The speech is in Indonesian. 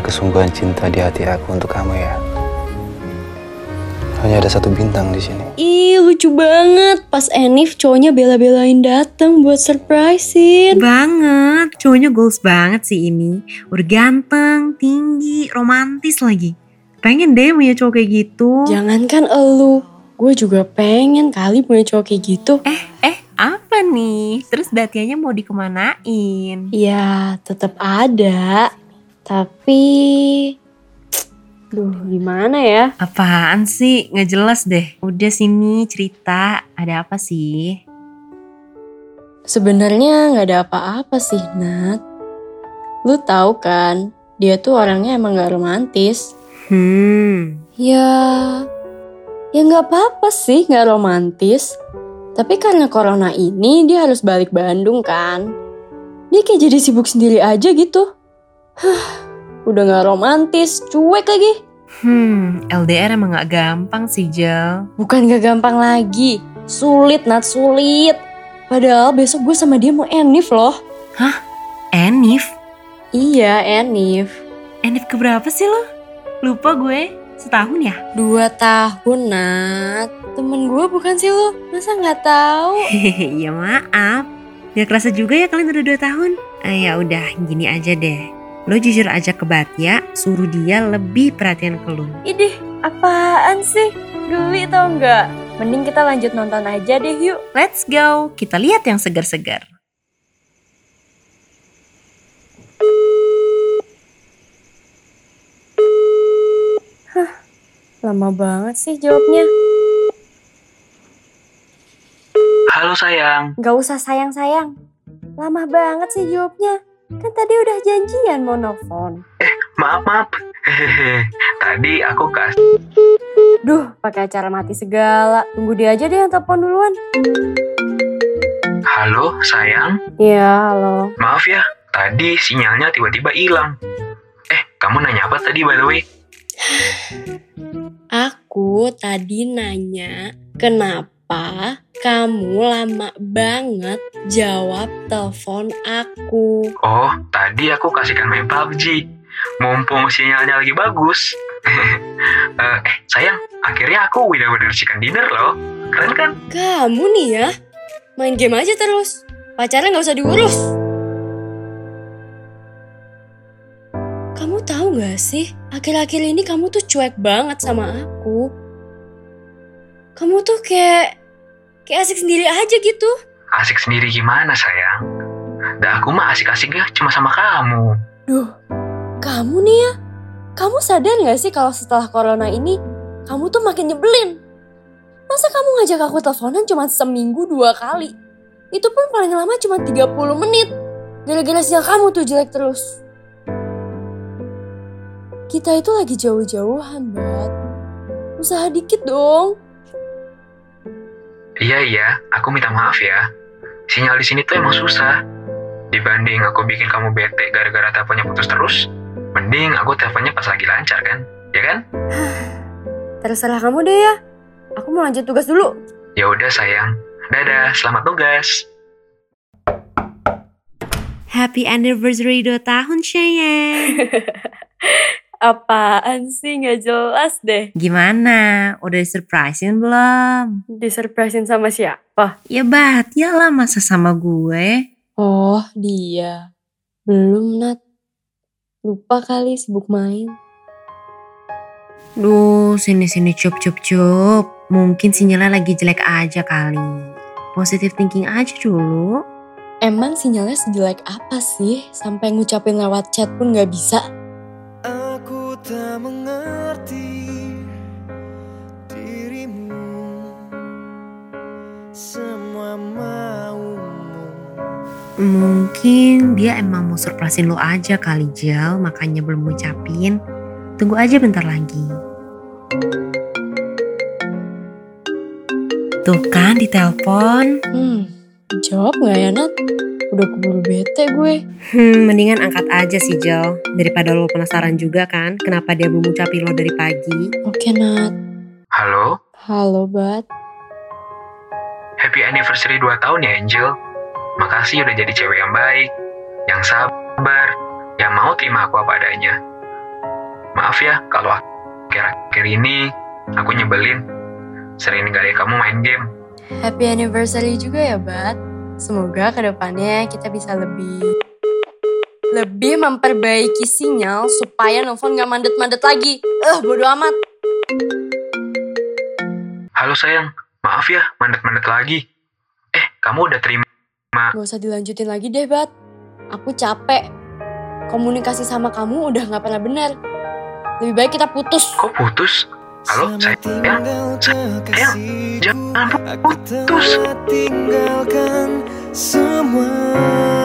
kesungguhan cinta di hati aku untuk kamu ya. Hanya ada satu bintang di sini. Ih, lucu banget. Pas Enif cowoknya bela-belain datang buat surprisein. Banget, cowoknya goals banget sih ini. Udah ganteng, tinggi, romantis lagi. Pengen deh punya cowok kayak gitu. Jangankan elu, gue juga pengen kali punya cowok kayak gitu. Eh, eh, apa nih? Terus Batianya mau dikemanain? Ya, tetap ada. Tapi... Duh, gimana ya? Apaan sih? Nggak jelas deh. Udah sini cerita, ada apa sih? Sebenarnya nggak ada apa-apa sih, Nat. Lu tahu kan, dia tuh orangnya emang gak romantis. Hmm, Ya, ya nggak apa-apa sih nggak romantis. Tapi karena corona ini dia harus balik Bandung kan. Dia kayak jadi sibuk sendiri aja gitu. Hah, udah nggak romantis, cuek lagi. hmm, LDR emang gak gampang sih, Jel. Bukan gak gampang lagi, sulit Nat, sulit. Padahal besok gue sama dia mau Enif loh. Enif? Iya, Enif. Enif keberapa sih lo? Lupa gue. Setahun ya? Dua tahun, Nat. Temen gue bukan sih lo? Masa nggak tahu? Hehehe, ya maaf. Gak kerasa juga ya kalian udah 2 tahun. Ah, ya udah, gini aja deh. Lo jujur aja ke Batya, suruh dia lebih perhatian ke lo. Idih, apaan sih? Geli tau nggak? Mending kita lanjut nonton aja deh yuk. Let's go, kita lihat yang segar-segar. Lama banget sih jawabnya. Halo sayang, Gak usah sayang-sayang. Lama banget sih jawabnya. Kan tadi udah janjian mau nelfon. maaf maaf. Hehehe, tadi aku kas. Duh, pakai acara mati segala. Tunggu dia aja deh yang telepon duluan. Halo sayang, Iya, halo. maaf ya, tadi sinyalnya tiba-tiba hilang. Eh, kamu nanya apa tadi by the way? Aku tadi nanya, kenapa kamu lama banget jawab telepon aku? Oh, tadi aku kasihkan main PUBG. Mumpung sinyalnya lagi bagus. Eh, eh, sayang, akhirnya aku benar-benar chicken dinner loh. Keren kan? Kamu nih ya, main game aja terus. Pacarnya nggak usah diurus. Kamu tahu gak sih, akhir-akhir ini kamu tuh cuek banget sama aku. Kamu tuh kayak, kayak asik sendiri aja gitu. Asik sendiri gimana sayang? Dah aku mah asik-asiknya cuma sama kamu. Duh, kamu nih ya, kamu sadar gak sih kalau setelah corona ini, kamu tuh makin nyebelin. Masa kamu ngajak aku teleponan cuma seminggu dua kali? Itu pun paling lama cuma 30 menit. Gara-gara siang kamu tuh jelek terus. Kita itu lagi jauh-jauhan, Bat. Usaha dikit dong. Iya iya, aku minta maaf ya. Sinyal di sini tuh emang susah. Dibanding aku bikin kamu bete gara-gara teleponnya putus terus, mending aku teleponnya pas lagi lancar kan? Ya kan? Terserah kamu deh ya. Aku mau lanjut tugas dulu. Ya udah sayang. Dadah, selamat tugas. Happy anniversary 2 tahun, sayang. Apaan sih nggak jelas deh. Gimana? Udah disurprisein belum? Disurprisein sama siapa? Ya Batya lah masa sama gue. Oh, dia. Belum, Nat. Lupa kali sibuk main. Duh, sini-sini cup cup cup. Mungkin sinyalnya lagi jelek aja kali. Positive thinking aja dulu. Emang sinyalnya sejelek apa sih? Sampai ngucapin lewat chat pun nggak bisa. Tak mengerti dirimu Semua maumu Mungkin dia emang mau surprisein lo aja kali Jel, makanya belum ngucapin. Tunggu aja bentar lagi. Tuh kan ditelepon. Hmm, jawab nggak ya, Nat? Udah keburu bete gue. Hmm, mendingan angkat aja sih Jel. Daripada lo penasaran juga kan kenapa dia belum ngucapin lo dari pagi. Oke, Nat. Halo, Halo, Bat. happy anniversary 2 tahun ya Angel. Makasih udah jadi cewek yang baik, yang sabar, yang mau terima aku apa adanya. Maaf ya kalau akhir-akhir ini aku nyebelin. Sering ninggalin kamu main game. Happy anniversary juga ya, Bat. Semoga ke depannya kita bisa lebih lebih memperbaiki sinyal supaya nelfon gak mandet-mandet lagi. Eh, bodo amat. Halo sayang, maaf ya mandet-mandet lagi. Eh, kamu udah terima Gak usah dilanjutin lagi deh, Bat. Aku capek. Komunikasi sama kamu udah gak pernah benar. Lebih baik kita putus. kok putus? Halo, sayang? kekasih jangan Aku putus. someone.